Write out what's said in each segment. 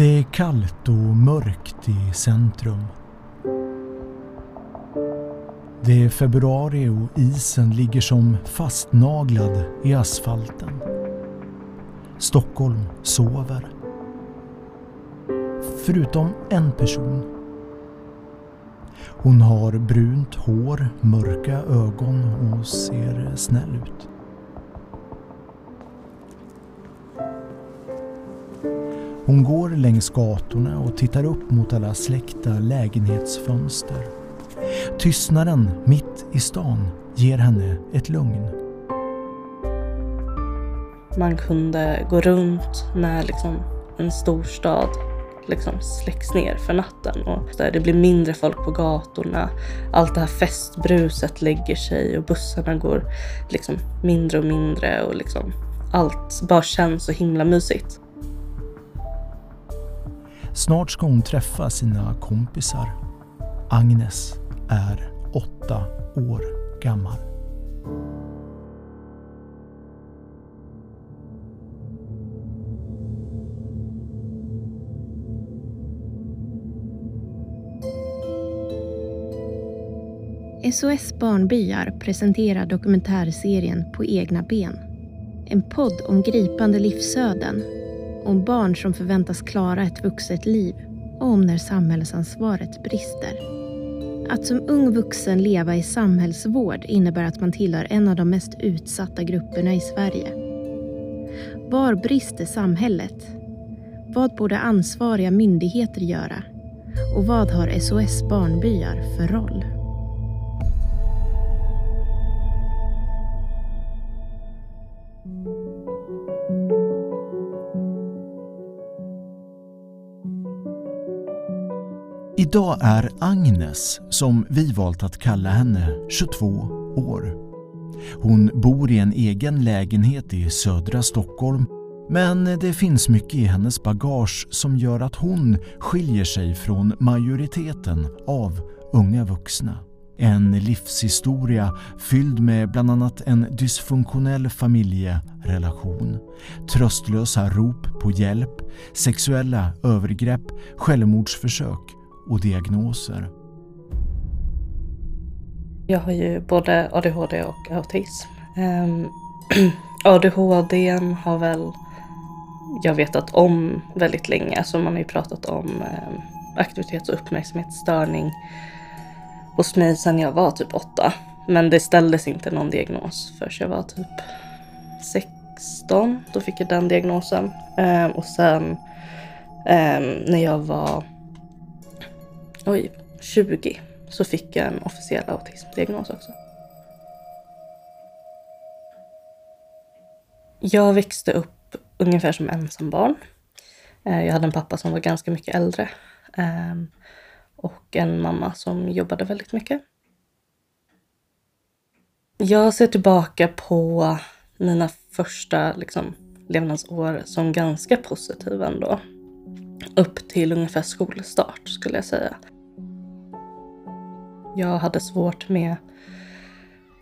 Det är kallt och mörkt i centrum. Det är februari och isen ligger som fastnaglad i asfalten. Stockholm sover. Förutom en person. Hon har brunt hår, mörka ögon och ser snäll ut. Hon går längs gatorna och tittar upp mot alla släckta lägenhetsfönster. Tystnaden mitt i stan ger henne ett lugn. Man kunde gå runt när liksom en storstad liksom släcks ner för natten och det blir mindre folk på gatorna. Allt det här festbruset lägger sig och bussarna går liksom mindre och mindre och liksom allt bara känns så himla mysigt. Snart ska hon träffa sina kompisar. Agnes är åtta år gammal. SOS Barnbyar presenterar dokumentärserien På egna ben. En podd om gripande livsöden om barn som förväntas klara ett vuxet liv och om när samhällsansvaret brister. Att som ung vuxen leva i samhällsvård innebär att man tillhör en av de mest utsatta grupperna i Sverige. Var brister samhället? Vad borde ansvariga myndigheter göra? Och vad har SOS Barnbyar för roll? Idag är Agnes, som vi valt att kalla henne, 22 år. Hon bor i en egen lägenhet i södra Stockholm men det finns mycket i hennes bagage som gör att hon skiljer sig från majoriteten av unga vuxna. En livshistoria fylld med bland annat en dysfunktionell familjerelation, tröstlösa rop på hjälp, sexuella övergrepp, självmordsförsök och diagnoser. Jag har ju både ADHD och autism. Um, ehm, ADHD har väl jag vetat om väldigt länge. Alltså man har ju pratat om ehm, um, aktivitets och uppmärksamhetsstörning hos mig sedan jag var typ åtta. Men det ställdes inte någon diagnos förrän jag var typ 16. Då fick jag den diagnosen. Um, och sen ehm, när jag var oj, 20 så fick jag en officiell autismdiagnos också. Jag växte upp ungefär som ensambarn. Eh, jag hade en pappa som var ganska mycket äldre ehm, och en mamma som jobbade väldigt mycket. Jag ser tillbaka på mina första liksom, levnadsår som ganska positiva ändå. Upp till ungefär skolstart skulle jag säga. Jag hade svårt med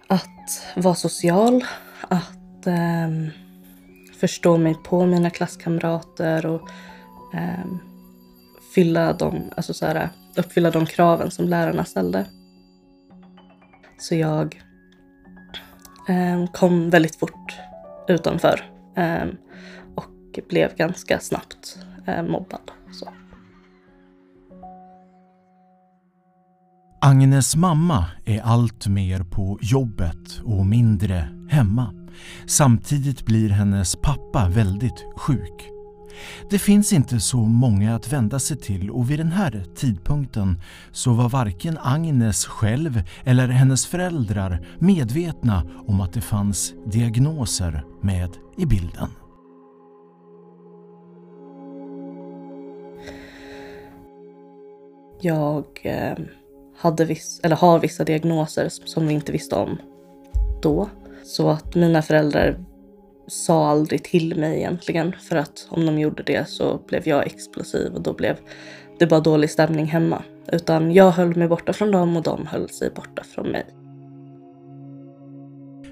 att vara social, att eh, förstå mig på mina klasskamrater och eh, fylla de, alltså så här, uppfylla de kraven som lärarna ställde. Så jag eh, kom väldigt fort utanför ehm, och blev ganska snabbt eh, mobbad. Så. Agnes mamma är allt mer på jobbet och mindre hemma. Samtidigt blir hennes pappa väldigt sjuk. Det finns inte så många att vända sig till och vid den här tidpunkten så var varken Agnes själv eller hennes föräldrar medvetna om att det fanns diagnoser med i bilden. Jag eh hade viss, eller har vissa diagnoser som vi inte visste om då. Så att mina föräldrar sa aldrig till mig egentligen för att om de gjorde det så blev jag explosiv och då blev det bara dålig stämning hemma. Utan jag höll mig borta från dem och de höll sig borta från mig.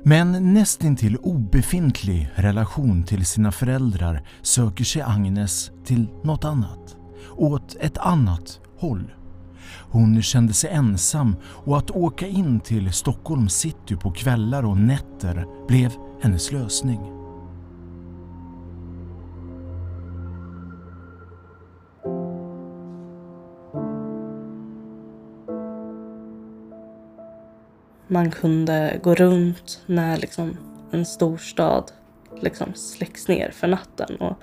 Med en nästintill obefintlig relation till sina föräldrar söker sig Agnes till något annat. Åt ett annat håll. Hon kände sig ensam och att åka in till Stockholms city på kvällar och nätter blev hennes lösning. Man kunde gå runt när liksom en storstad liksom släcks ner för natten och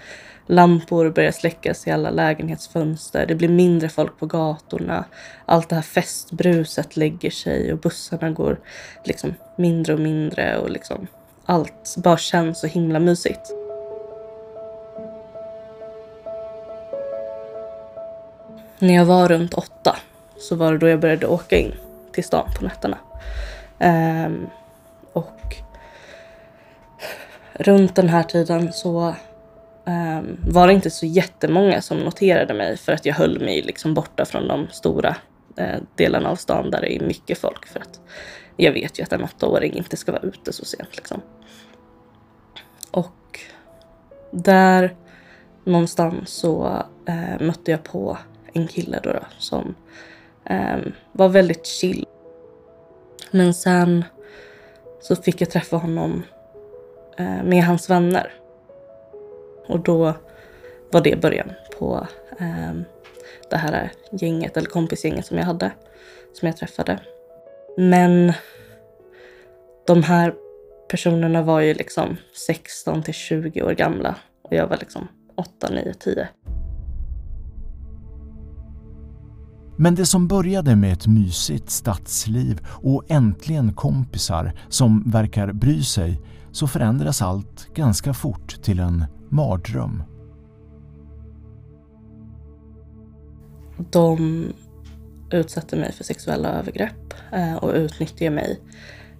lampor börjar släckas i alla lägenhetsfönster. Det blir mindre folk på gatorna. Allt det här festbruset lägger sig och bussarna går liksom mindre och mindre och liksom allt bara känns så himla mysigt. När jag var runt åtta så var det då jag började åka in till stan på nätterna. Um, och runt den här tiden så um, var det inte så jättemånga som noterade mig för att jag höll mig liksom borta från de stora uh, delarna av stan där det är mycket folk. För att jag vet ju att en åttaåring inte ska vara ute så sent. Liksom. Och där någonstans så uh, mötte jag på en kille då, då som um, var väldigt chill men sen så fick jag träffa honom Eh, med hans vänner. Och då var det början på eh, det här gänget, eller kompisgänget som jag hade, som jag träffade. Men de här personerna var ju liksom 16 till 20 år gamla och jag var liksom 8, 9, 10. Men det som började med ett mysigt stadsliv och äntligen kompisar som verkar bry sig så förändras allt ganska fort till en mardröm. De utsatte mig för sexuella övergrepp eh, och utnyttjade mig.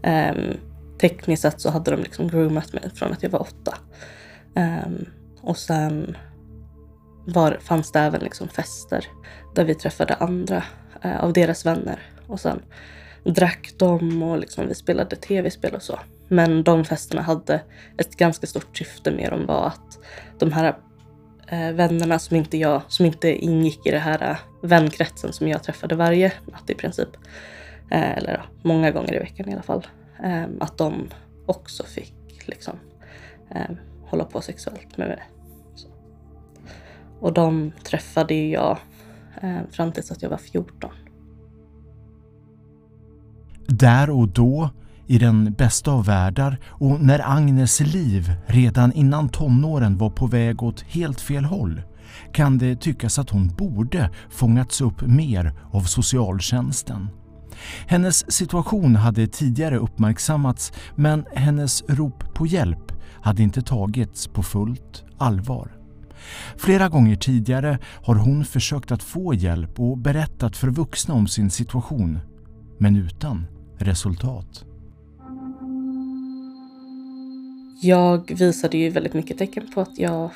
Ehm, tekniskt sett så hade de liksom groomat mig från att jag var åtta. Ehm, och sen var, fanns det även liksom fester där vi träffade andra eh, av deras vänner. Och sen drack de och liksom vi spelade tv-spel och så. Men de festerna hade ett ganska stort syfte med dem var att de här eh, vännerna som inte, jag, som inte ingick i den här eh, vänkretsen som jag träffade varje natt i princip, eh, eller många gånger i veckan i alla fall, eh, att de också fick liksom eh, hålla på sexuellt med mig. Och de träffade jag eh, fram tills att jag var 14. Där och då, i den bästa av världar och när Agnes liv redan innan tonåren var på väg åt helt fel håll kan det tyckas att hon borde fångats upp mer av socialtjänsten. Hennes situation hade tidigare uppmärksammats men hennes rop på hjälp hade inte tagits på fullt allvar. Flera gånger tidigare har hon försökt att få hjälp och berättat för vuxna om sin situation, men utan resultat. Jag visade ju väldigt mycket tecken på att jag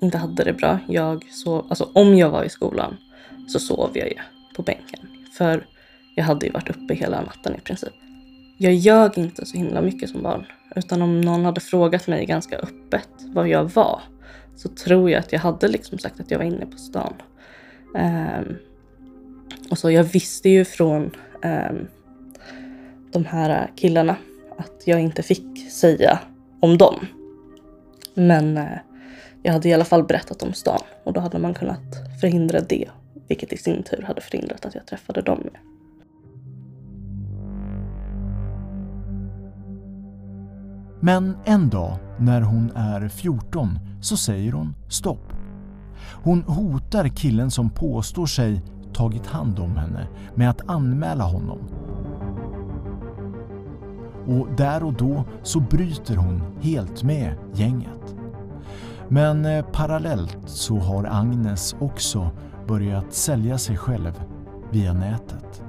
inte hade det bra. Jag sov, alltså om jag var i skolan så sov jag ju på bänken. För jag hade ju varit uppe hela natten i princip. Jag ljög inte så himla mycket som barn. Utan om någon hade frågat mig ganska öppet var jag var så tror jag att jag hade liksom sagt att jag var inne på stan. Um, och så jag visste ju från um, de här killarna att jag inte fick säga om dem. Men eh, jag hade i alla fall berättat om stan och då hade man kunnat förhindra det. Vilket i sin tur hade förhindrat att jag träffade dem. Med. Men en dag när hon är 14 så säger hon stopp. Hon hotar killen som påstår sig tagit hand om henne med att anmäla honom. Och där och då så bryter hon helt med gänget. Men eh, parallellt så har Agnes också börjat sälja sig själv via nätet.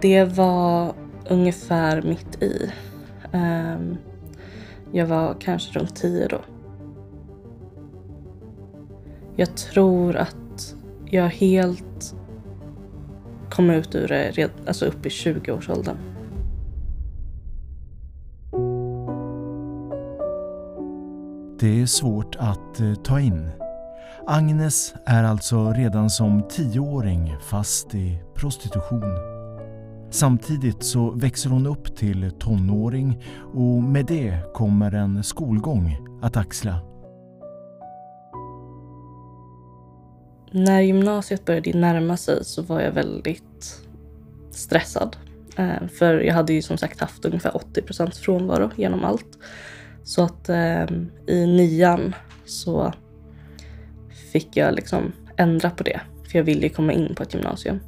Det var ungefär mitt i. Ehm, jag var kanske runt tio då. Jag tror att jag helt komma ut ur eh, det alltså upp i 20-årsåldern. Det är svårt att eh, ta in. Agnes är alltså redan som tioåring fast i prostitution. Samtidigt så växer hon upp till tonåring och med det kommer en skolgång att axla. När gymnasiet började närma sig så var jag väldigt stressad. Eh, för jag hade ju som sagt haft ungefär 80 procents frånvaro genom allt. Så att ehm, i nian så fick jag liksom ändra på det. För jag ville ju komma in på ett gymnasium.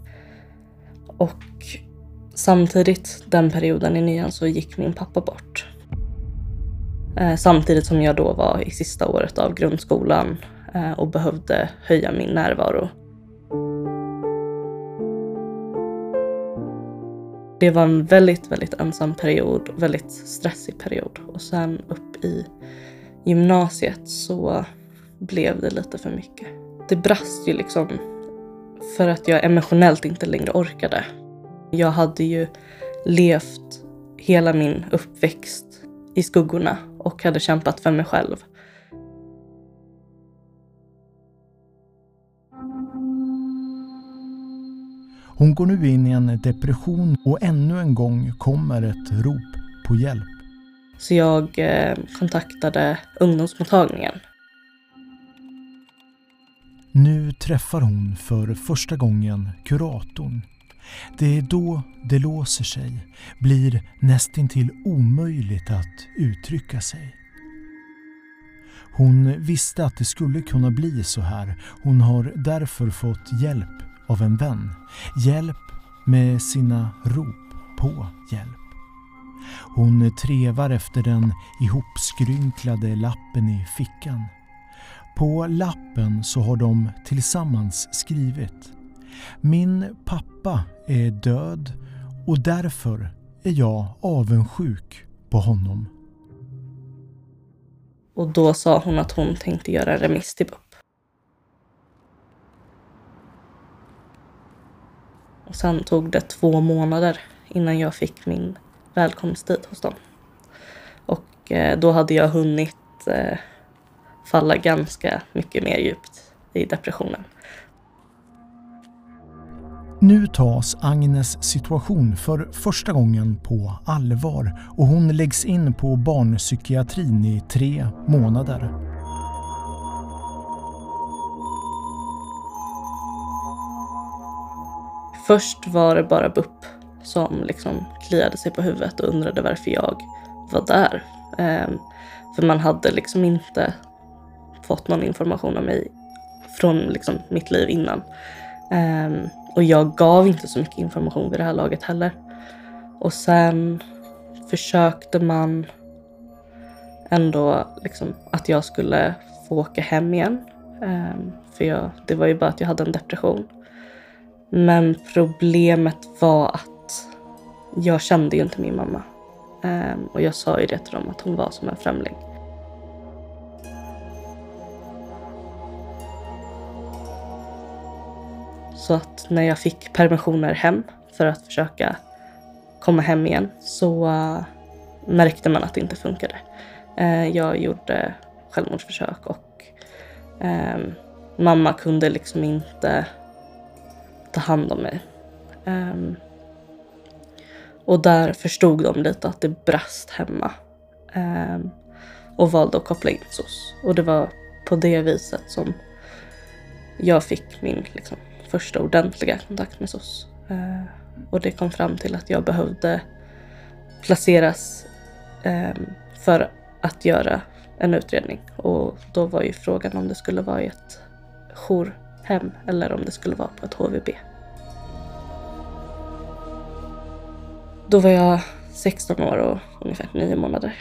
Och samtidigt den perioden i nian så gick min pappa bort. Eh, samtidigt som jag då var i sista året av grundskolan Eh, och behövde höja min närvaro. Det var en väldigt, väldigt ensam period, väldigt stressig period. Och sen upp i gymnasiet så blev det lite för mycket. Det brast ju liksom för att jag emotionellt inte längre orkade. Jag hade ju levt hela min uppväxt i skuggorna och hade kämpat för mig själv. Hon går nu in i en depression och ännu en gång kommer ett rop på hjälp. Så jag eh, kontaktade ungdomsmottagningen. Nu träffar hon för första gången kuratorn. Det är då det låser sig, blir nästintill omöjligt att uttrycka sig. Hon visste att det skulle kunna bli så här. Hon har därför fått hjälp av en vän. Hjälp med sina rop på hjälp. Hon trevar efter den ihopskrynklade lappen i fickan. På lappen så har de tillsammans skrivit Min pappa är död och därför är jag avundsjuk på honom. Och då sa hon att hon tänkte göra remiss till BUP. Och sen tog det två månader innan jag fick min välkomsttid hos dem. Och eh, då hade jag hunnit eh, falla ganska mycket mer djupt i depressionen. Nu tas Agnes situation för första gången på allvar och hon läggs in på barnpsykiatrin i tre månader. Först var det bara BUP som liksom kliade sig på huvudet och undrade varför jag var där. Ehm, för man hade liksom inte fått någon information om mig från liksom mitt liv innan. Ehm, och jag gav inte så mycket information vid det här laget heller. Och sen försökte man ändå liksom att jag skulle få åka hem igen. Ehm, för jag, det var ju bara att jag hade en depression. Men problemet var att jag kände ju inte min mamma. Um, och jag sa ju det till dem att hon var som en främling. Så att när jag fick permissioner hem för att försöka komma hem igen så uh, märkte man att det inte funkade. Uh, jag gjorde självmordsförsök och ehm, mamma kunde liksom inte ta hand om mig. Um, och där förstod de lite att det brast hemma. Um, och valde att koppla in SOS. Och det var på det viset som jag fick min liksom, första ordentliga kontakt med SOS. Uh, ehm, och det kom fram till att jag behövde placeras um, för att göra en utredning. Och då var ju frågan om det skulle vara i ett jour hem eller om det skulle vara på ett HVB. Då var jag 16 år och ungefär 9 månader.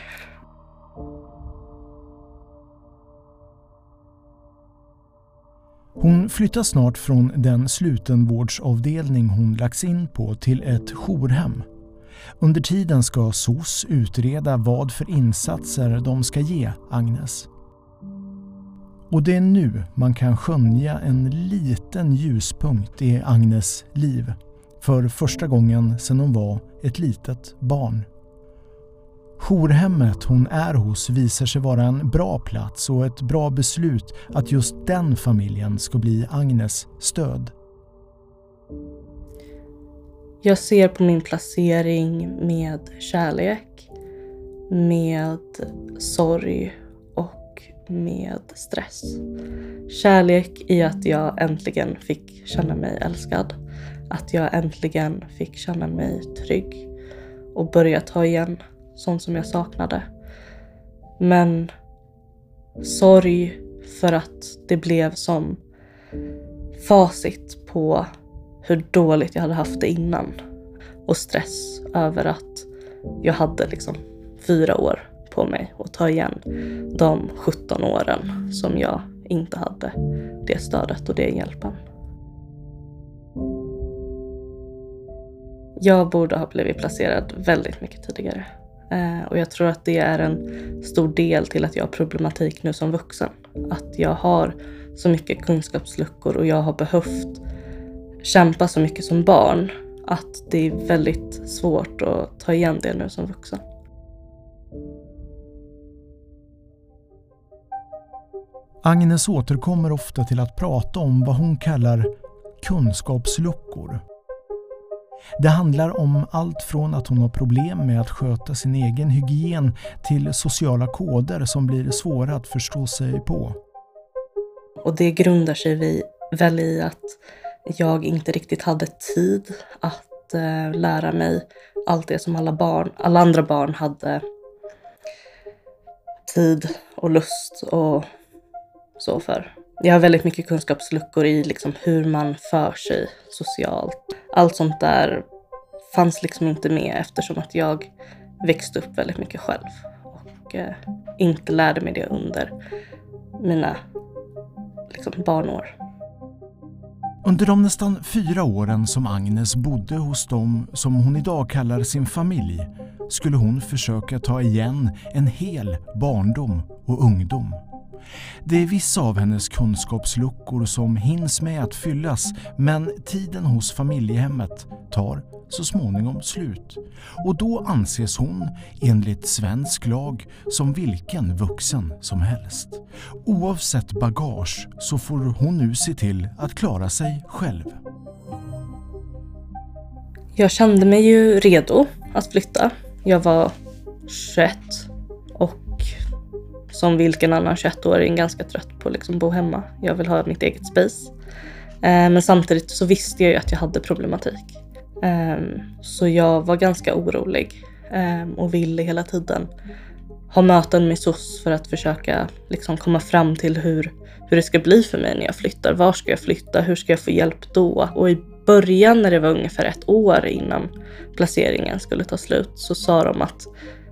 Hon flyttar snart från den slutenvårdsavdelning hon lagts in på till ett jourhem. Under tiden ska SOS utreda vad för insatser de ska ge Agnes. Och det är nu man kan skönja en liten ljuspunkt i Agnes liv för första gången sedan hon var ett litet barn. Jourhemmet hon är hos visar sig vara en bra plats och ett bra beslut att just den familjen ska bli Agnes stöd. Jag ser på min placering med kärlek, med sorg med stress. Kärlek i att jag äntligen fick känna mig älskad. Att jag äntligen fick känna mig trygg och börja ta igen sånt som jag saknade. Men sorg för att det blev som facit på hur dåligt jag hade haft det innan. Och stress över att jag hade liksom fyra år på mig och ta igen de 17 åren som jag inte hade det stödet och den hjälpen. Jag borde ha blivit placerad väldigt mycket tidigare. Eh, och jag tror att det är en stor del till att jag har problematik nu som vuxen. Att jag har så mycket kunskapsluckor och jag har behövt kämpa så mycket som barn att det är väldigt svårt att ta igen det nu som vuxen. Agnes återkommer ofta till att prata om vad hon kallar kunskapsluckor. Det handlar om allt från att hon har problem med att sköta sin egen hygien till sociala koder som blir svåra att förstå sig på. Och det grundar sig väl i att jag inte riktigt hade tid att eh, lära mig allt det som alla barn, alla andra barn hade tid och lust och så för. Jag har väldigt mycket kunskapsluckor i liksom hur man för sig socialt. Allt sånt där fanns liksom inte med eftersom att jag växte upp väldigt mycket själv och eh, inte lärde mig det under mina liksom, barnår. Under de nästan fyra åren som Agnes bodde hos dem som hon idag kallar sin familj skulle hon försöka ta igen en hel barndom och ungdom. Det är vissa av hennes kunskapsluckor som hinns med att fyllas men tiden hos familjehemmet tar så småningom slut. Och då anses hon, enligt svensk lag, som vilken vuxen som helst. Oavsett bagage så får hon nu se till att klara sig själv. Jag kände mig ju redo att flytta. Jag var 21 som vilken annan 21-åring ganska trött på att liksom bo hemma. Jag vill ha mitt eget space. Eh, men samtidigt så visste jag ju att jag hade problematik. Ehm, så jag var ganska orolig ehm, och ville hela tiden ha möten med SOS för att försöka liksom komma fram till hur, hur det ska bli för mig när jag flyttar. Var ska jag flytta? Hur ska jag få hjälp då? Och i början när det var ungefär ett år innan placeringen skulle ta slut så sa de att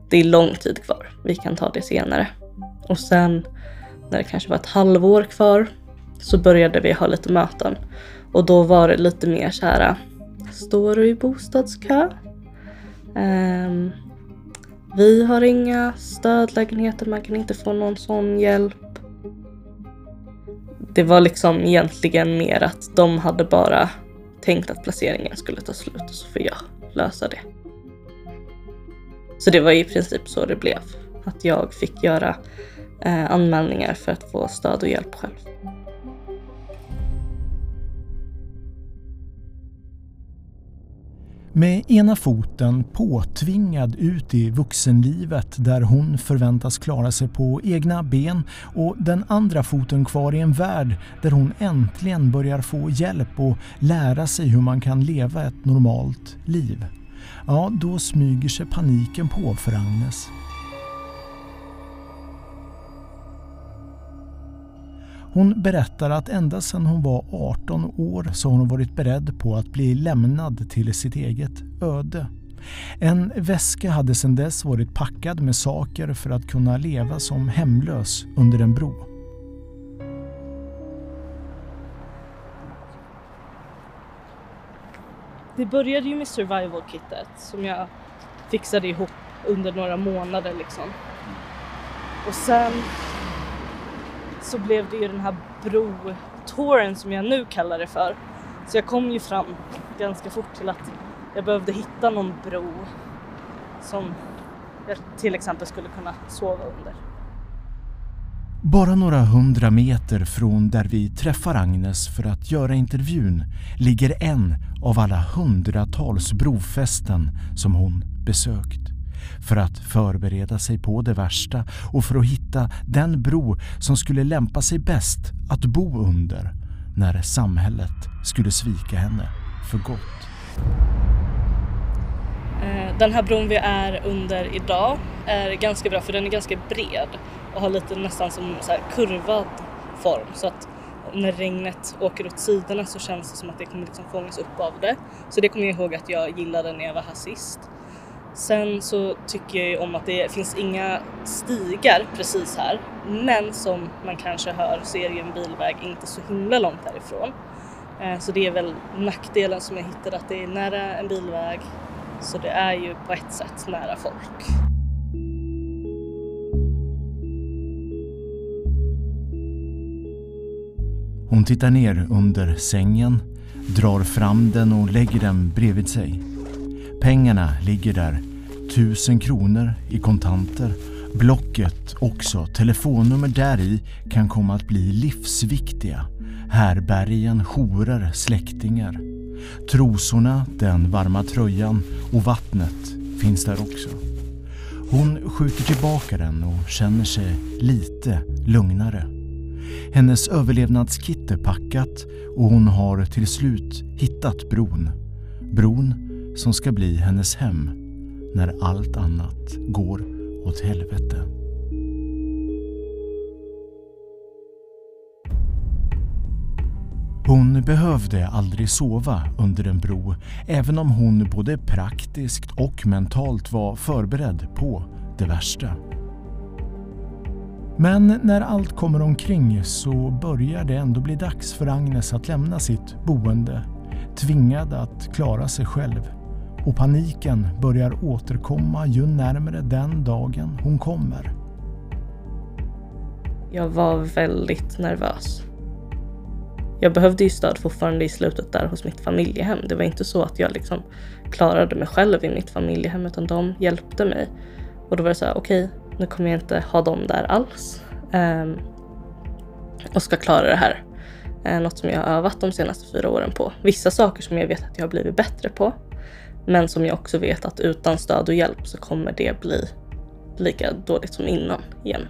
det är lång tid kvar. Vi kan ta det senare. Och sen när det kanske var ett halvår kvar så började vi ha lite möten och då var det lite mer så här Står du i bostadskö? Um, vi har inga stödlägenheter, man kan inte få någon sån hjälp. Det var liksom egentligen mer att de hade bara tänkt att placeringen skulle ta slut och så får jag lösa det. Så det var i princip så det blev. Att jag fick göra eh, anmälningar för att få stöd och hjälp själv. Med ena foten påtvingad ut i vuxenlivet där hon förväntas klara sig på egna ben och den andra foten kvar i en värld där hon äntligen börjar få hjälp och lära sig hur man kan leva ett normalt liv. Ja, då smyger sig paniken på för Agnes. Hon berättar att ända sedan hon var 18 år så har hon varit beredd på att bli lämnad till sitt eget öde. En väska hade sedan dess varit packad med saker för att kunna leva som hemlös under en bro. Det började ju med survival-kittet som jag fixade ihop under några månader liksom. Och sen så blev det ju den här bro-touren som jag nu kallar det för. Så jag kom ju fram ganska fort till att jag behövde hitta någon bro som jag till exempel skulle kunna sova under. Bara några hundra meter från där vi träffar Agnes för att göra intervjun ligger en av alla hundratals brofästen som hon besökt. För att förbereda sig på det värsta och för att hitta den bro som skulle lämpa sig bäst att bo under när samhället skulle svika henne för gott. Eh, den här bron vi är under idag är ganska bra för den är ganska bred och har lite nästan som så kurvad form så att när regnet åker åt sidorna så känns det som att det kommer liksom fångas upp av det. Så det kommer jag ihåg att jag gillade när jag var här sist. Sen så tycker jag ju om att det finns inga stigar precis här. Men som man kanske hör så är det ju en bilväg inte så himla långt härifrån. Eh, så det är väl nackdelen som jag hittade att det är nära en bilväg. Så det är ju på ett sätt nära folk. Hon tittar ner under sängen, drar fram den och lägger den bredvid sig. Pengarna ligger där. Tusen kronor i kontanter. Blocket också. Telefonnummer där i kan komma att bli livsviktiga. Härbergen, jourer, släktingar. Trosorna, den varma tröjan och vattnet finns där också. Hon skjuter tillbaka den och känner sig lite lugnare. Hennes överlevnadskit är packat och hon har till slut hittat bron. Bron som ska bli hennes hem när allt annat går åt helvete. Hon behövde aldrig sova under en bro, även om hon både praktiskt och mentalt var förberedd på det värsta. Men när allt kommer omkring så börjar det ändå bli dags för Agnes att lämna sitt boende, tvingad att klara sig själv. Och paniken börjar återkomma ju närmare den dagen hon kommer. Jag var väldigt nervös. Jag behövde ju stöd fortfarande i slutet där hos mitt familjehem. Det var inte så att jag liksom klarade mig själv i mitt familjehem utan de hjälpte mig. Och då var det så här, okej, okay, nu kommer jag inte ha dem där alls. Um, och ska klara det här. Uh, något som jag har övat de senaste fyra åren på. Vissa saker som jag vet att jag har blivit bättre på. Men som jag också vet att utan stöd och hjälp så kommer det bli lika dåligt som innan igen.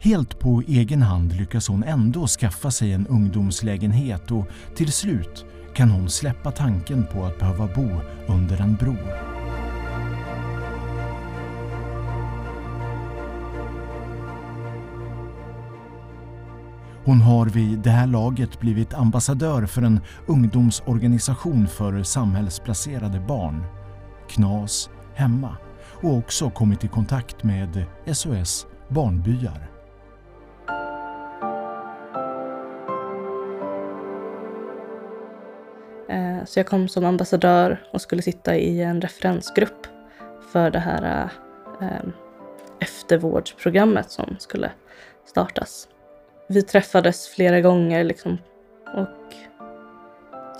Helt på egen hand lyckas hon ändå skaffa sig en ungdomslägenhet och till slut kan hon släppa tanken på att behöva bo under en bro. Hon har vid det här laget blivit ambassadör för en ungdomsorganisation för samhällsplacerade barn, KNAS Hemma, och också kommit i kontakt med SOS Barnbyar. Eh, så jag kom som ambassadör och skulle sitta i en referensgrupp för det här eh, eftervårdsprogrammet som skulle startas vi träffades flera gånger liksom. Och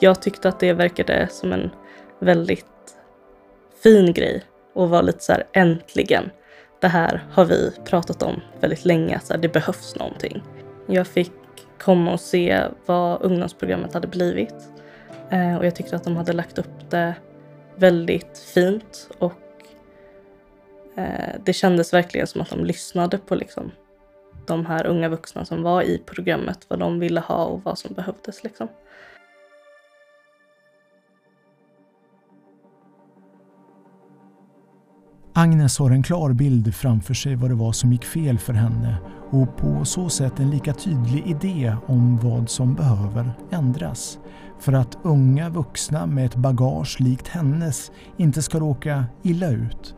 jag tyckte att det verkade som en väldigt fin grej och var lite så här äntligen. Det här har vi pratat om väldigt länge, så här, det behövs någonting. Jag fick komma och se vad ungdomsprogrammet hade blivit eh, och jag tyckte att de hade lagt upp det väldigt fint och eh, det kändes verkligen som att de lyssnade på liksom de här unga vuxna som var i programmet, vad de ville ha och vad som behövdes. Liksom. Agnes har en klar bild framför sig vad det var som gick fel för henne och på så sätt en lika tydlig idé om vad som behöver ändras för att unga vuxna med ett bagage likt hennes inte ska råka illa ut.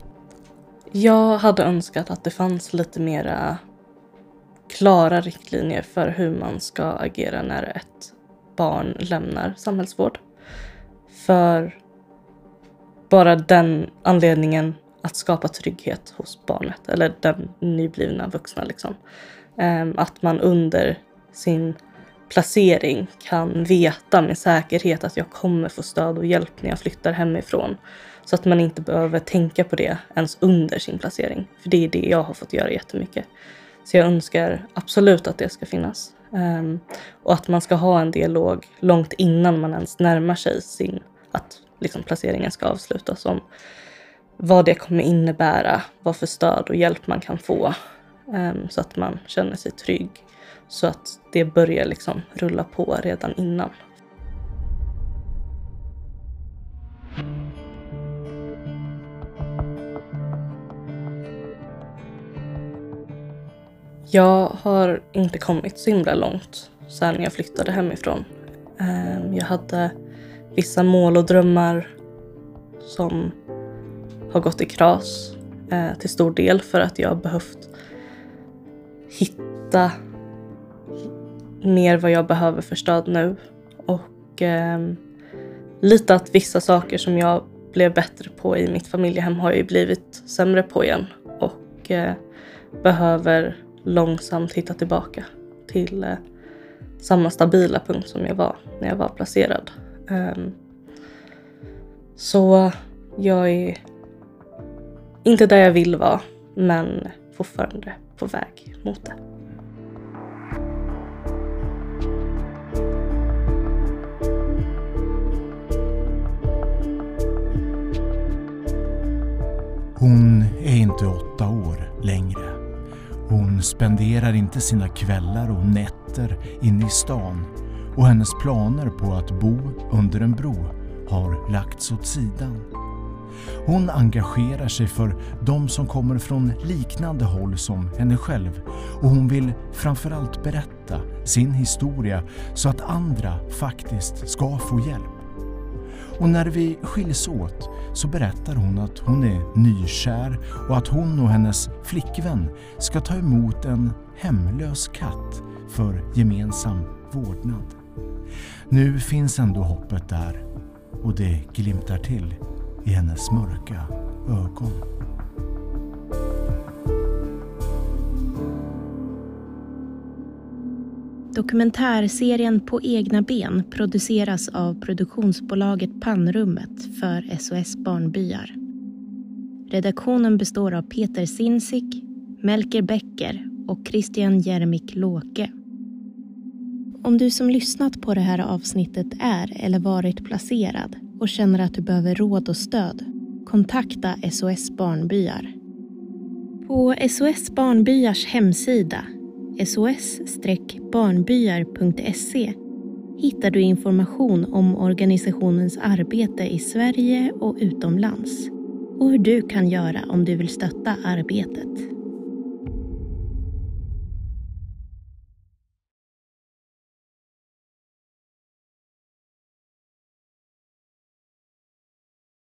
Jag hade önskat att det fanns lite mera klara riktlinjer för hur man ska agera när ett barn lämnar samhällsvård. För bara den anledningen att skapa trygghet hos barnet eller den nyblivna vuxna. Liksom. Ehm, att man under sin placering kan veta med säkerhet att jag kommer få stöd och hjälp när jag flyttar hemifrån. Så att man inte behöver tänka på det ens under sin placering. För det är det jag har fått göra jättemycket. Så jag önskar absolut att det ska finnas. Um, och att man ska ha en dialog långt innan man ens närmar sig sin, att liksom placeringen ska avslutas om vad det kommer innebära, vad för stöd och hjälp man kan få. Um, så att man känner sig trygg. Så att det börjar liksom rulla på redan innan. Jag har inte kommit så himla långt sen jag flyttade hemifrån. Ehm, jag hade vissa mål och drömmar som har gått i kras eh, till stor del för att jag har behövt hitta mer vad jag behöver för stöd nu. Och ehm, lite att vissa saker som jag blev bättre på i mitt familjehem har jag ju blivit sämre på igen. Och eh, behöver långsamt hitta tillbaka till eh, samma stabila punkt som jag var när jag var placerad. Ehm, så jag är inte där jag vill vara, men fortfarande på väg mot det. Hon är inte åtta år längre. Hon spenderar inte sina kvällar och nätter inne i stan och hennes planer på att bo under en bro har lagts åt sidan. Hon engagerar sig för de som kommer från liknande håll som henne själv och hon vill framförallt berätta sin historia så att andra faktiskt ska få hjälp. Och när vi skiljs åt så berättar hon att hon är nykär och att hon och hennes flickvän ska ta emot en hemlös katt för gemensam vårdnad. Nu finns ändå hoppet där och det glimtar till i hennes mörka ögon. Dokumentärserien På egna ben produceras av produktionsbolaget Pannrummet för SOS Barnbyar. Redaktionen består av Peter Sinsik, Melker Becker och Christian Jermik Låke. Om du som lyssnat på det här avsnittet är eller varit placerad och känner att du behöver råd och stöd, kontakta SOS Barnbyar. På SOS Barnbyars hemsida sos-barnbyar.se hittar du information om organisationens arbete i Sverige och utomlands och hur du kan göra om du vill stötta arbetet.